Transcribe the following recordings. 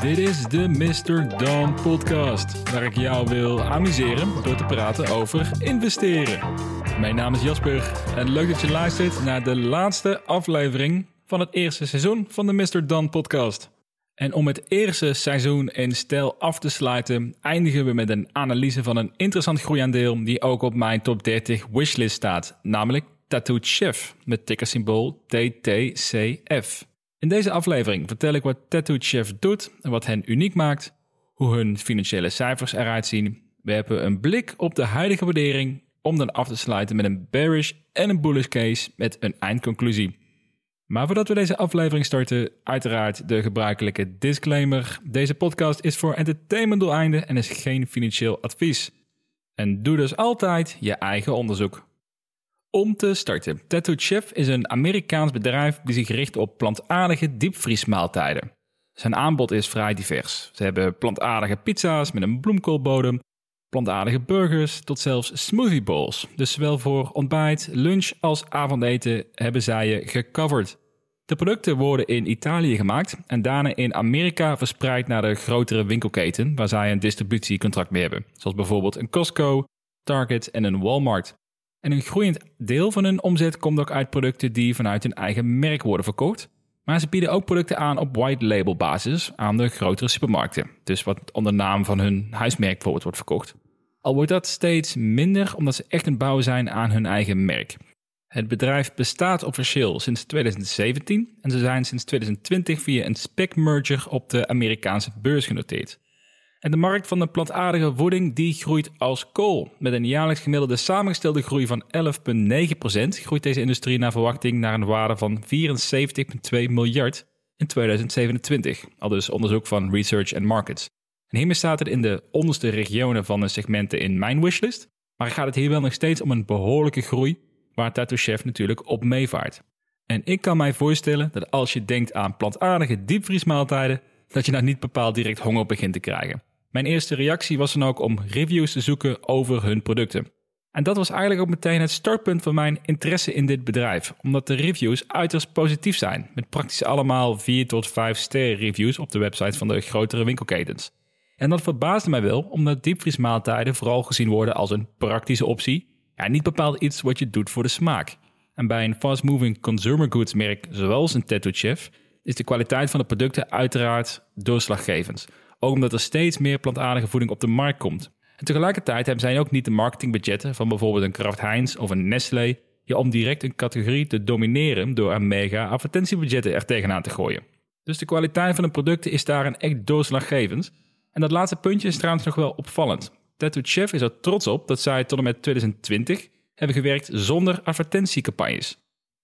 Dit is de Mr. Dawn podcast, waar ik jou wil amuseren door te praten over investeren. Mijn naam is Jasper en leuk dat je luistert naar de laatste aflevering van het eerste seizoen van de Mr. Dawn podcast. En om het eerste seizoen in stijl af te sluiten, eindigen we met een analyse van een interessant groeiaandeel die ook op mijn top 30 wishlist staat, namelijk Tattooed Chef met tickersymbool TTCF. In deze aflevering vertel ik wat Tattooed Chef doet en wat hen uniek maakt, hoe hun financiële cijfers eruit zien. We hebben een blik op de huidige waardering om dan af te sluiten met een bearish en een bullish case met een eindconclusie. Maar voordat we deze aflevering starten, uiteraard de gebruikelijke disclaimer. Deze podcast is voor entertainmentdoeleinden en is geen financieel advies. En doe dus altijd je eigen onderzoek. Om te starten, Tattooed Chef is een Amerikaans bedrijf die zich richt op plantaardige diepvriesmaaltijden. Zijn aanbod is vrij divers. Ze hebben plantaardige pizza's met een bloemkoolbodem, plantaardige burgers tot zelfs smoothie bowls. Dus zowel voor ontbijt, lunch als avondeten hebben zij je gecoverd. De producten worden in Italië gemaakt en daarna in Amerika verspreid naar de grotere winkelketen waar zij een distributiecontract mee hebben, zoals bijvoorbeeld een Costco, Target en een Walmart. En een groeiend deel van hun omzet komt ook uit producten die vanuit hun eigen merk worden verkocht. Maar ze bieden ook producten aan op white label basis aan de grotere supermarkten. Dus wat onder naam van hun huismerk bijvoorbeeld wordt verkocht. Al wordt dat steeds minder omdat ze echt een bouw zijn aan hun eigen merk. Het bedrijf bestaat officieel sinds 2017 en ze zijn sinds 2020 via een spec merger op de Amerikaanse beurs genoteerd. En de markt van de plantaardige voeding die groeit als kool. Met een jaarlijks gemiddelde samengestelde groei van 11,9% groeit deze industrie naar verwachting naar een waarde van 74,2 miljard in 2027. Al dus onderzoek van Research and Markets. En hiermee staat het in de onderste regionen van de segmenten in mijn wishlist. Maar gaat het hier wel nog steeds om een behoorlijke groei, waar Tattoo Chef natuurlijk op meevaart. En ik kan mij voorstellen dat als je denkt aan plantaardige diepvriesmaaltijden, dat je nou niet bepaald direct honger begint te krijgen. Mijn eerste reactie was dan ook om reviews te zoeken over hun producten. En dat was eigenlijk ook meteen het startpunt van mijn interesse in dit bedrijf, omdat de reviews uiterst positief zijn, met praktisch allemaal 4 tot 5 sterren reviews op de website van de grotere winkelketens. En dat verbaasde mij wel, omdat diepvriesmaaltijden vooral gezien worden als een praktische optie, ja, niet bepaald iets wat je doet voor de smaak. En bij een fast-moving consumer goods merk zoals een Tattoo Chef is de kwaliteit van de producten uiteraard doorslaggevend. Ook omdat er steeds meer plantaardige voeding op de markt komt. En tegelijkertijd hebben zij ook niet de marketingbudgetten van bijvoorbeeld een Kraft Heinz of een Nestlé ja, om direct een categorie te domineren door een mega advertentiebudgetten er tegenaan te gooien. Dus de kwaliteit van de producten is daarin echt doorslaggevend. En dat laatste puntje is trouwens nog wel opvallend. Tattoo Chef is er trots op dat zij tot en met 2020 hebben gewerkt zonder advertentiecampagnes.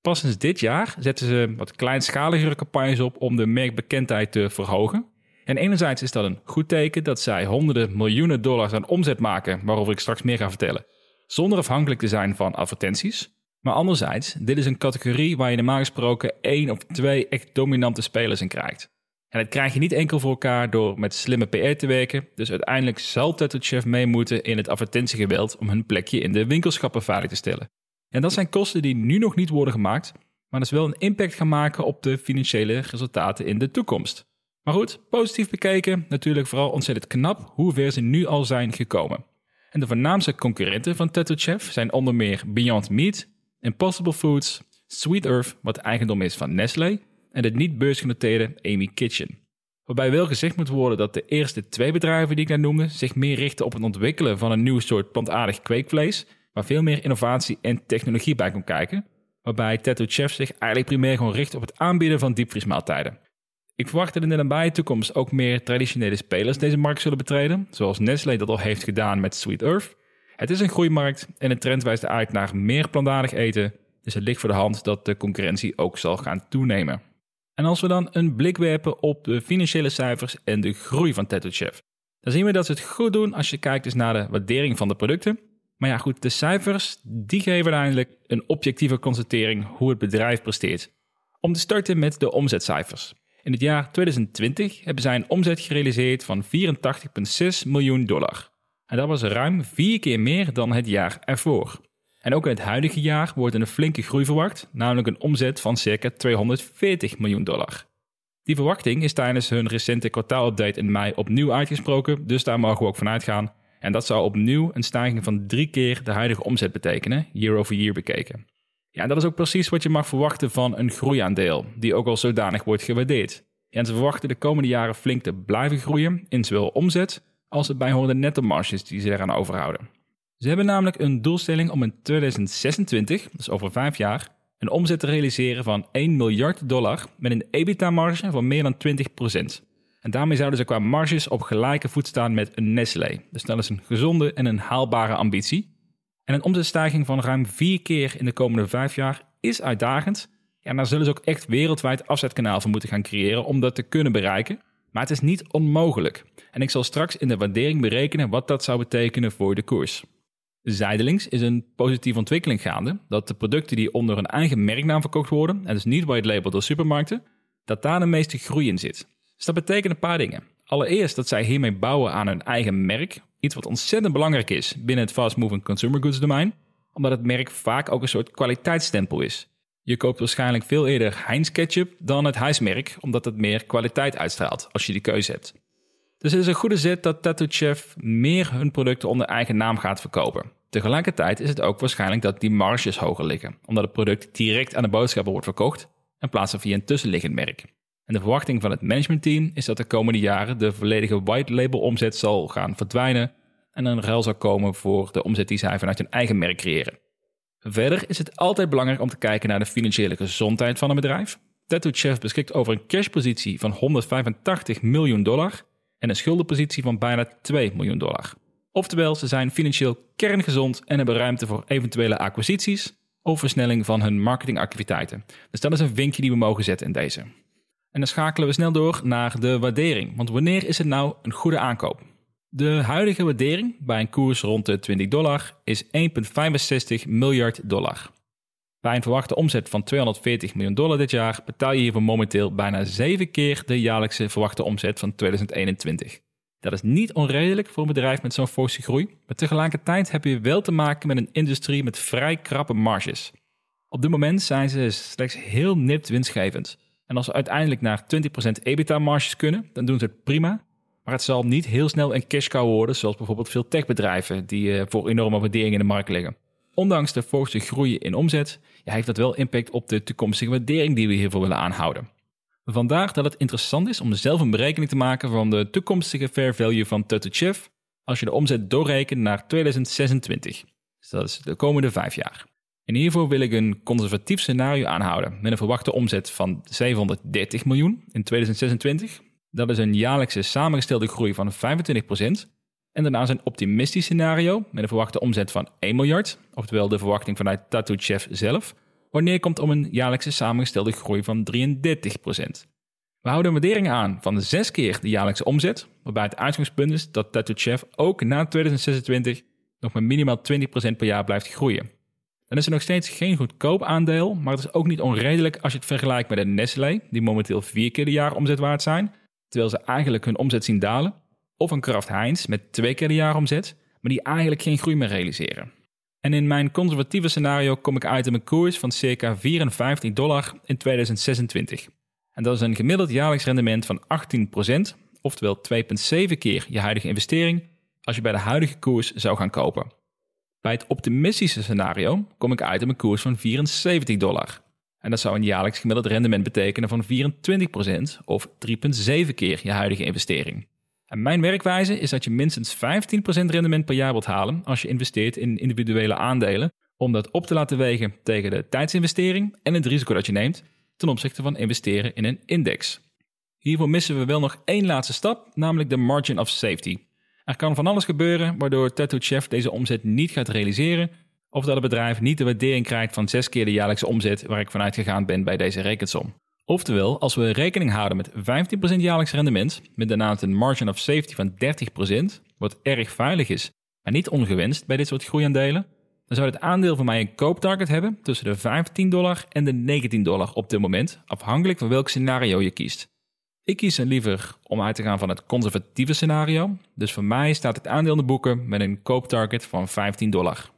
Pas sinds dit jaar zetten ze wat kleinschaligere campagnes op om de merkbekendheid te verhogen. En enerzijds is dat een goed teken dat zij honderden miljoenen dollars aan omzet maken, waarover ik straks meer ga vertellen, zonder afhankelijk te zijn van advertenties. Maar anderzijds, dit is een categorie waar je normaal gesproken één of twee echt dominante spelers in krijgt. En dat krijg je niet enkel voor elkaar door met slimme PR te werken, dus uiteindelijk zal Tattoo Chef mee moeten in het advertentiegeweld om hun plekje in de winkelschappen veilig te stellen. En dat zijn kosten die nu nog niet worden gemaakt, maar dat is wel een impact gaan maken op de financiële resultaten in de toekomst. Maar goed, positief bekeken, natuurlijk vooral ontzettend knap hoe ver ze nu al zijn gekomen. En de voornaamste concurrenten van Tattoo Chef zijn onder meer Beyond Meat, Impossible Foods, Sweet Earth, wat eigendom is van Nestlé, en het niet beursgenoteerde Amy Kitchen. Waarbij wel gezegd moet worden dat de eerste twee bedrijven die ik net noemde zich meer richten op het ontwikkelen van een nieuw soort plantaardig kweekvlees, waar veel meer innovatie en technologie bij komt kijken, waarbij Tattoo Chef zich eigenlijk primair gewoon richt op het aanbieden van diepvriesmaaltijden. Ik verwacht dat in de nabije toekomst ook meer traditionele spelers deze markt zullen betreden, zoals Nestlé dat al heeft gedaan met Sweet Earth. Het is een groeimarkt en de trend wijst uit naar meer plantaardig eten, dus het ligt voor de hand dat de concurrentie ook zal gaan toenemen. En als we dan een blik werpen op de financiële cijfers en de groei van Tattoo Chef, dan zien we dat ze het goed doen als je kijkt dus naar de waardering van de producten. Maar ja goed, de cijfers die geven uiteindelijk een objectieve constatering hoe het bedrijf presteert. Om te starten met de omzetcijfers. In het jaar 2020 hebben zij een omzet gerealiseerd van 84,6 miljoen dollar. En dat was ruim vier keer meer dan het jaar ervoor. En ook in het huidige jaar wordt een flinke groei verwacht, namelijk een omzet van circa 240 miljoen dollar. Die verwachting is tijdens hun recente kwartaalupdate in mei opnieuw uitgesproken, dus daar mogen we ook van uitgaan. En dat zou opnieuw een stijging van drie keer de huidige omzet betekenen, year over year bekeken. Ja, dat is ook precies wat je mag verwachten van een groeiaandeel, die ook al zodanig wordt gewaardeerd. en ze verwachten de komende jaren flink te blijven groeien in zowel omzet als het bijhorende netto marges die ze eraan overhouden. Ze hebben namelijk een doelstelling om in 2026, dus over vijf jaar, een omzet te realiseren van 1 miljard dollar met een EBITDA-marge van meer dan 20%. En daarmee zouden ze qua marges op gelijke voet staan met een Nestlé. Dus dat is een gezonde en een haalbare ambitie. En een omzetstijging van ruim vier keer in de komende vijf jaar is uitdagend. En daar zullen ze ook echt wereldwijd afzetkanaal voor moeten gaan creëren om dat te kunnen bereiken. Maar het is niet onmogelijk. En ik zal straks in de waardering berekenen wat dat zou betekenen voor de koers. Zijdelings is een positieve ontwikkeling gaande dat de producten die onder een eigen merknaam verkocht worden, en dus niet white label door supermarkten, dat daar de meeste groei in zit. Dus dat betekent een paar dingen. Allereerst dat zij hiermee bouwen aan hun eigen merk, iets wat ontzettend belangrijk is binnen het fast-moving consumer goods domein, omdat het merk vaak ook een soort kwaliteitsstempel is. Je koopt waarschijnlijk veel eerder Heinz ketchup dan het huismerk, omdat het meer kwaliteit uitstraalt als je die keuze hebt. Dus het is een goede zet dat Tattoo Chef meer hun producten onder eigen naam gaat verkopen. Tegelijkertijd is het ook waarschijnlijk dat die marges hoger liggen, omdat het product direct aan de boodschapper wordt verkocht in plaats van via een tussenliggend merk. En de verwachting van het managementteam is dat de komende jaren de volledige white label omzet zal gaan verdwijnen en een ruil zal komen voor de omzet die zij vanuit hun eigen merk creëren. Verder is het altijd belangrijk om te kijken naar de financiële gezondheid van een bedrijf. Tattoo Chef beschikt over een cashpositie van 185 miljoen dollar en een schuldenpositie van bijna 2 miljoen dollar. Oftewel, ze zijn financieel kerngezond en hebben ruimte voor eventuele acquisities of versnelling van hun marketingactiviteiten. Dus dat is een vinkje die we mogen zetten in deze. En dan schakelen we snel door naar de waardering. Want wanneer is het nou een goede aankoop? De huidige waardering bij een koers rond de 20 dollar is 1,65 miljard dollar. Bij een verwachte omzet van 240 miljoen dollar dit jaar betaal je hiervoor momenteel bijna 7 keer de jaarlijkse verwachte omzet van 2021. Dat is niet onredelijk voor een bedrijf met zo'n forse groei, maar tegelijkertijd heb je wel te maken met een industrie met vrij krappe marges. Op dit moment zijn ze slechts heel nipt winstgevend. En als ze uiteindelijk naar 20% EBITDA-marges kunnen, dan doen ze het prima. Maar het zal niet heel snel een cash cow worden, zoals bijvoorbeeld veel techbedrijven die eh, voor enorme waarderingen in de markt liggen. Ondanks de forse groei in omzet, heeft dat wel impact op de toekomstige waardering die we hiervoor willen aanhouden. Vandaar dat het interessant is om zelf een berekening te maken van de toekomstige fair value van Chef als je de omzet doorrekent naar 2026. Dus dat is de komende vijf jaar. En hiervoor wil ik een conservatief scenario aanhouden met een verwachte omzet van 730 miljoen in 2026. Dat is een jaarlijkse samengestelde groei van 25%. En daarnaast een optimistisch scenario met een verwachte omzet van 1 miljard, oftewel de verwachting vanuit Tattoo Chef zelf, wanneer komt om een jaarlijkse samengestelde groei van 33%. We houden een waardering aan van 6 keer de jaarlijkse omzet, waarbij het uitgangspunt is dat Tattoo Chef ook na 2026 nog met minimaal 20% per jaar blijft groeien. Dan is er nog steeds geen goedkoop aandeel, maar het is ook niet onredelijk als je het vergelijkt met een Nestlé, die momenteel 4 keer de jaar omzet waard zijn, terwijl ze eigenlijk hun omzet zien dalen, of een Kraft Heinz met 2 keer de jaar omzet, maar die eigenlijk geen groei meer realiseren. En in mijn conservatieve scenario kom ik uit op een koers van circa 54 dollar in 2026. En dat is een gemiddeld jaarlijks rendement van 18%, oftewel 2,7 keer je huidige investering als je bij de huidige koers zou gaan kopen. Bij het optimistische scenario kom ik uit op een koers van 74 dollar. En dat zou een jaarlijks gemiddeld rendement betekenen van 24% of 3,7 keer je huidige investering. En mijn werkwijze is dat je minstens 15% rendement per jaar wilt halen als je investeert in individuele aandelen, om dat op te laten wegen tegen de tijdsinvestering en het risico dat je neemt ten opzichte van investeren in een index. Hiervoor missen we wel nog één laatste stap, namelijk de margin of safety. Er kan van alles gebeuren waardoor Tattoo Chef deze omzet niet gaat realiseren, of dat het bedrijf niet de waardering krijgt van zes keer de jaarlijkse omzet waar ik vanuit gegaan ben bij deze rekensom. Oftewel, als we rekening houden met 15% jaarlijks rendement, met daarnaast een margin of safety van 30%, wat erg veilig is, maar niet ongewenst bij dit soort groeiaandelen, dan zou het aandeel voor mij een kooptarget hebben tussen de 15 dollar en de 19 dollar op dit moment, afhankelijk van welk scenario je kiest. Ik kies dan liever om uit te gaan van het conservatieve scenario, dus voor mij staat het aandeel in de boeken met een kooptarget van 15 dollar.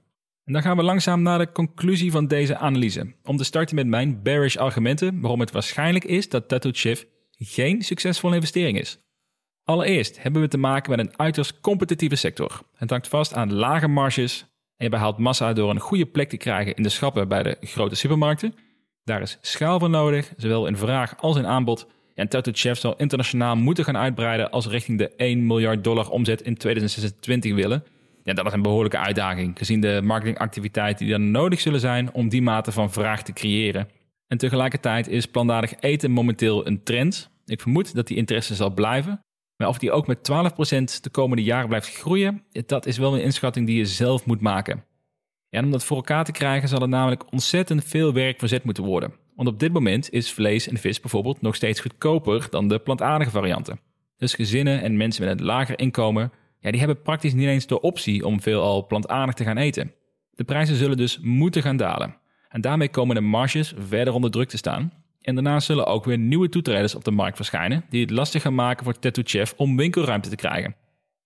En dan gaan we langzaam naar de conclusie van deze analyse. Om te starten met mijn bearish argumenten waarom het waarschijnlijk is dat Tattoo Chef geen succesvolle investering is. Allereerst hebben we te maken met een uiterst competitieve sector. Het hangt vast aan lage marges en je behaalt massa door een goede plek te krijgen in de schappen bij de grote supermarkten. Daar is schaal voor nodig, zowel in vraag als in aanbod. En Tattoo Chef zal internationaal moeten gaan uitbreiden als richting de 1 miljard dollar omzet in 2026 willen. Ja, dat is een behoorlijke uitdaging, gezien de marketingactiviteiten die dan nodig zullen zijn om die mate van vraag te creëren. En tegelijkertijd is plantaardig eten momenteel een trend. Ik vermoed dat die interesse zal blijven. Maar of die ook met 12% de komende jaren blijft groeien, dat is wel een inschatting die je zelf moet maken. Ja, om dat voor elkaar te krijgen zal er namelijk ontzettend veel werk verzet moeten worden. Want op dit moment is vlees en vis bijvoorbeeld nog steeds goedkoper dan de plantaardige varianten. Dus gezinnen en mensen met een lager inkomen, ja, die hebben praktisch niet eens de optie om veelal plantaardig te gaan eten. De prijzen zullen dus moeten gaan dalen. En daarmee komen de marges verder onder druk te staan. En daarna zullen ook weer nieuwe toetreders op de markt verschijnen die het lastig gaan maken voor Tattoo Chef om winkelruimte te krijgen.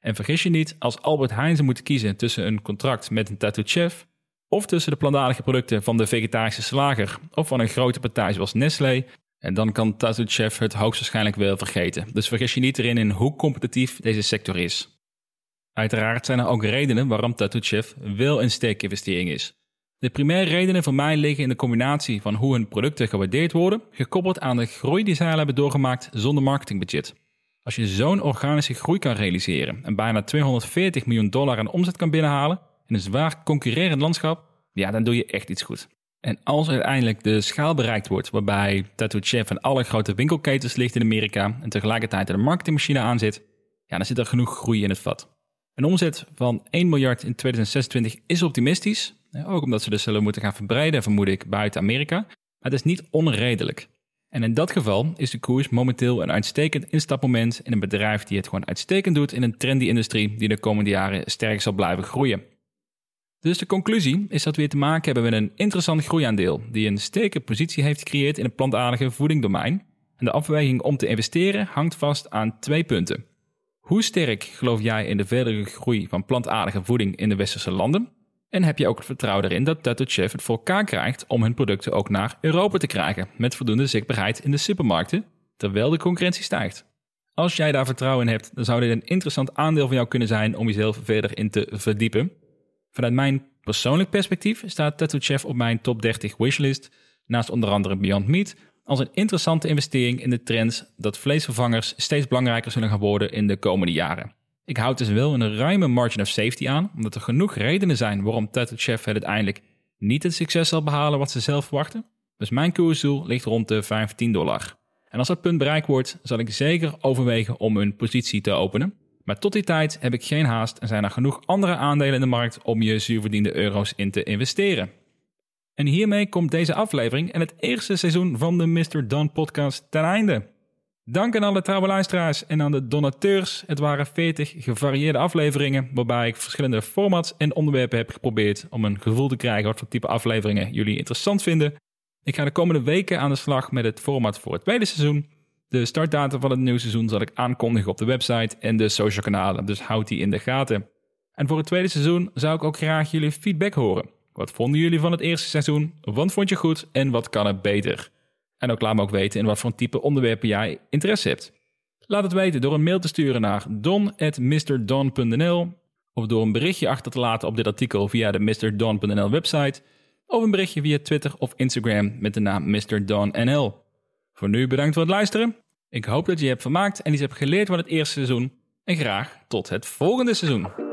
En vergis je niet, als Albert Heijn zou moeten kiezen tussen een contract met een Tattoo Chef of tussen de plantaardige producten van de vegetarische slager of van een grote partij zoals Nestlé, en dan kan Chef het hoogstwaarschijnlijk wel vergeten. Dus vergis je niet erin in hoe competitief deze sector is. Uiteraard zijn er ook redenen waarom Chef wel een steekinvestering is. De primaire redenen voor mij liggen in de combinatie van hoe hun producten gewaardeerd worden, gekoppeld aan de groei die zij al hebben doorgemaakt zonder marketingbudget. Als je zo'n organische groei kan realiseren en bijna 240 miljoen dollar aan omzet kan binnenhalen in een zwaar concurrerend landschap, ja, dan doe je echt iets goed. En als uiteindelijk de schaal bereikt wordt waarbij Tattoo Chef en alle grote winkelketens ligt in Amerika en tegelijkertijd er een marketingmachine aan zit, ja, dan zit er genoeg groei in het vat. Een omzet van 1 miljard in 2026 is optimistisch, ook omdat ze dus zullen moeten gaan verbreiden, vermoed ik, buiten Amerika. Maar het is niet onredelijk. En in dat geval is de koers momenteel een uitstekend instapmoment in een bedrijf die het gewoon uitstekend doet in een trendy industrie die de komende jaren sterk zal blijven groeien. Dus de conclusie is dat we weer te maken hebben met een interessant groeiaandeel die een sterke positie heeft gecreëerd in het plantaardige voedingdomein. En de afweging om te investeren hangt vast aan twee punten. Hoe sterk geloof jij in de verdere groei van plantaardige voeding in de westerse landen? En heb je ook het vertrouwen erin dat Tattoo Chef het voor elkaar krijgt om hun producten ook naar Europa te krijgen, met voldoende zichtbaarheid in de supermarkten, terwijl de concurrentie stijgt. Als jij daar vertrouwen in hebt, dan zou dit een interessant aandeel van jou kunnen zijn om jezelf verder in te verdiepen. Vanuit mijn persoonlijk perspectief staat Tattoo Chef op mijn top 30 wishlist, naast onder andere Beyond Meat, als een interessante investering in de trends dat vleesvervangers steeds belangrijker zullen gaan worden in de komende jaren. Ik houd dus wel een ruime margin of safety aan, omdat er genoeg redenen zijn waarom Tattoo Chef het uiteindelijk niet het succes zal behalen wat ze zelf verwachten. Dus mijn koersdoel ligt rond de 15 dollar. En als dat punt bereikt wordt, zal ik zeker overwegen om een positie te openen. Maar tot die tijd heb ik geen haast en zijn er genoeg andere aandelen in de markt om je zuurverdiende euro's in te investeren. En hiermee komt deze aflevering en het eerste seizoen van de Mr. Don podcast ten einde. Dank aan alle trouwe luisteraars en aan de donateurs. Het waren 40 gevarieerde afleveringen, waarbij ik verschillende formats en onderwerpen heb geprobeerd om een gevoel te krijgen wat voor type afleveringen jullie interessant vinden. Ik ga de komende weken aan de slag met het format voor het tweede seizoen. De startdatum van het nieuwe seizoen zal ik aankondigen op de website en de social kanalen, dus houd die in de gaten. En voor het tweede seizoen zou ik ook graag jullie feedback horen. Wat vonden jullie van het eerste seizoen? Wat vond je goed en wat kan er beter? En ook laat me ook weten in wat voor type onderwerpen jij interesse hebt. Laat het weten door een mail te sturen naar don.mrdon.nl of door een berichtje achter te laten op dit artikel via de mrdon.nl website of een berichtje via Twitter of Instagram met de naam mrdonnl. Voor nu bedankt voor het luisteren. Ik hoop dat je hebt vermaakt en iets hebt geleerd van het eerste seizoen. En graag tot het volgende seizoen.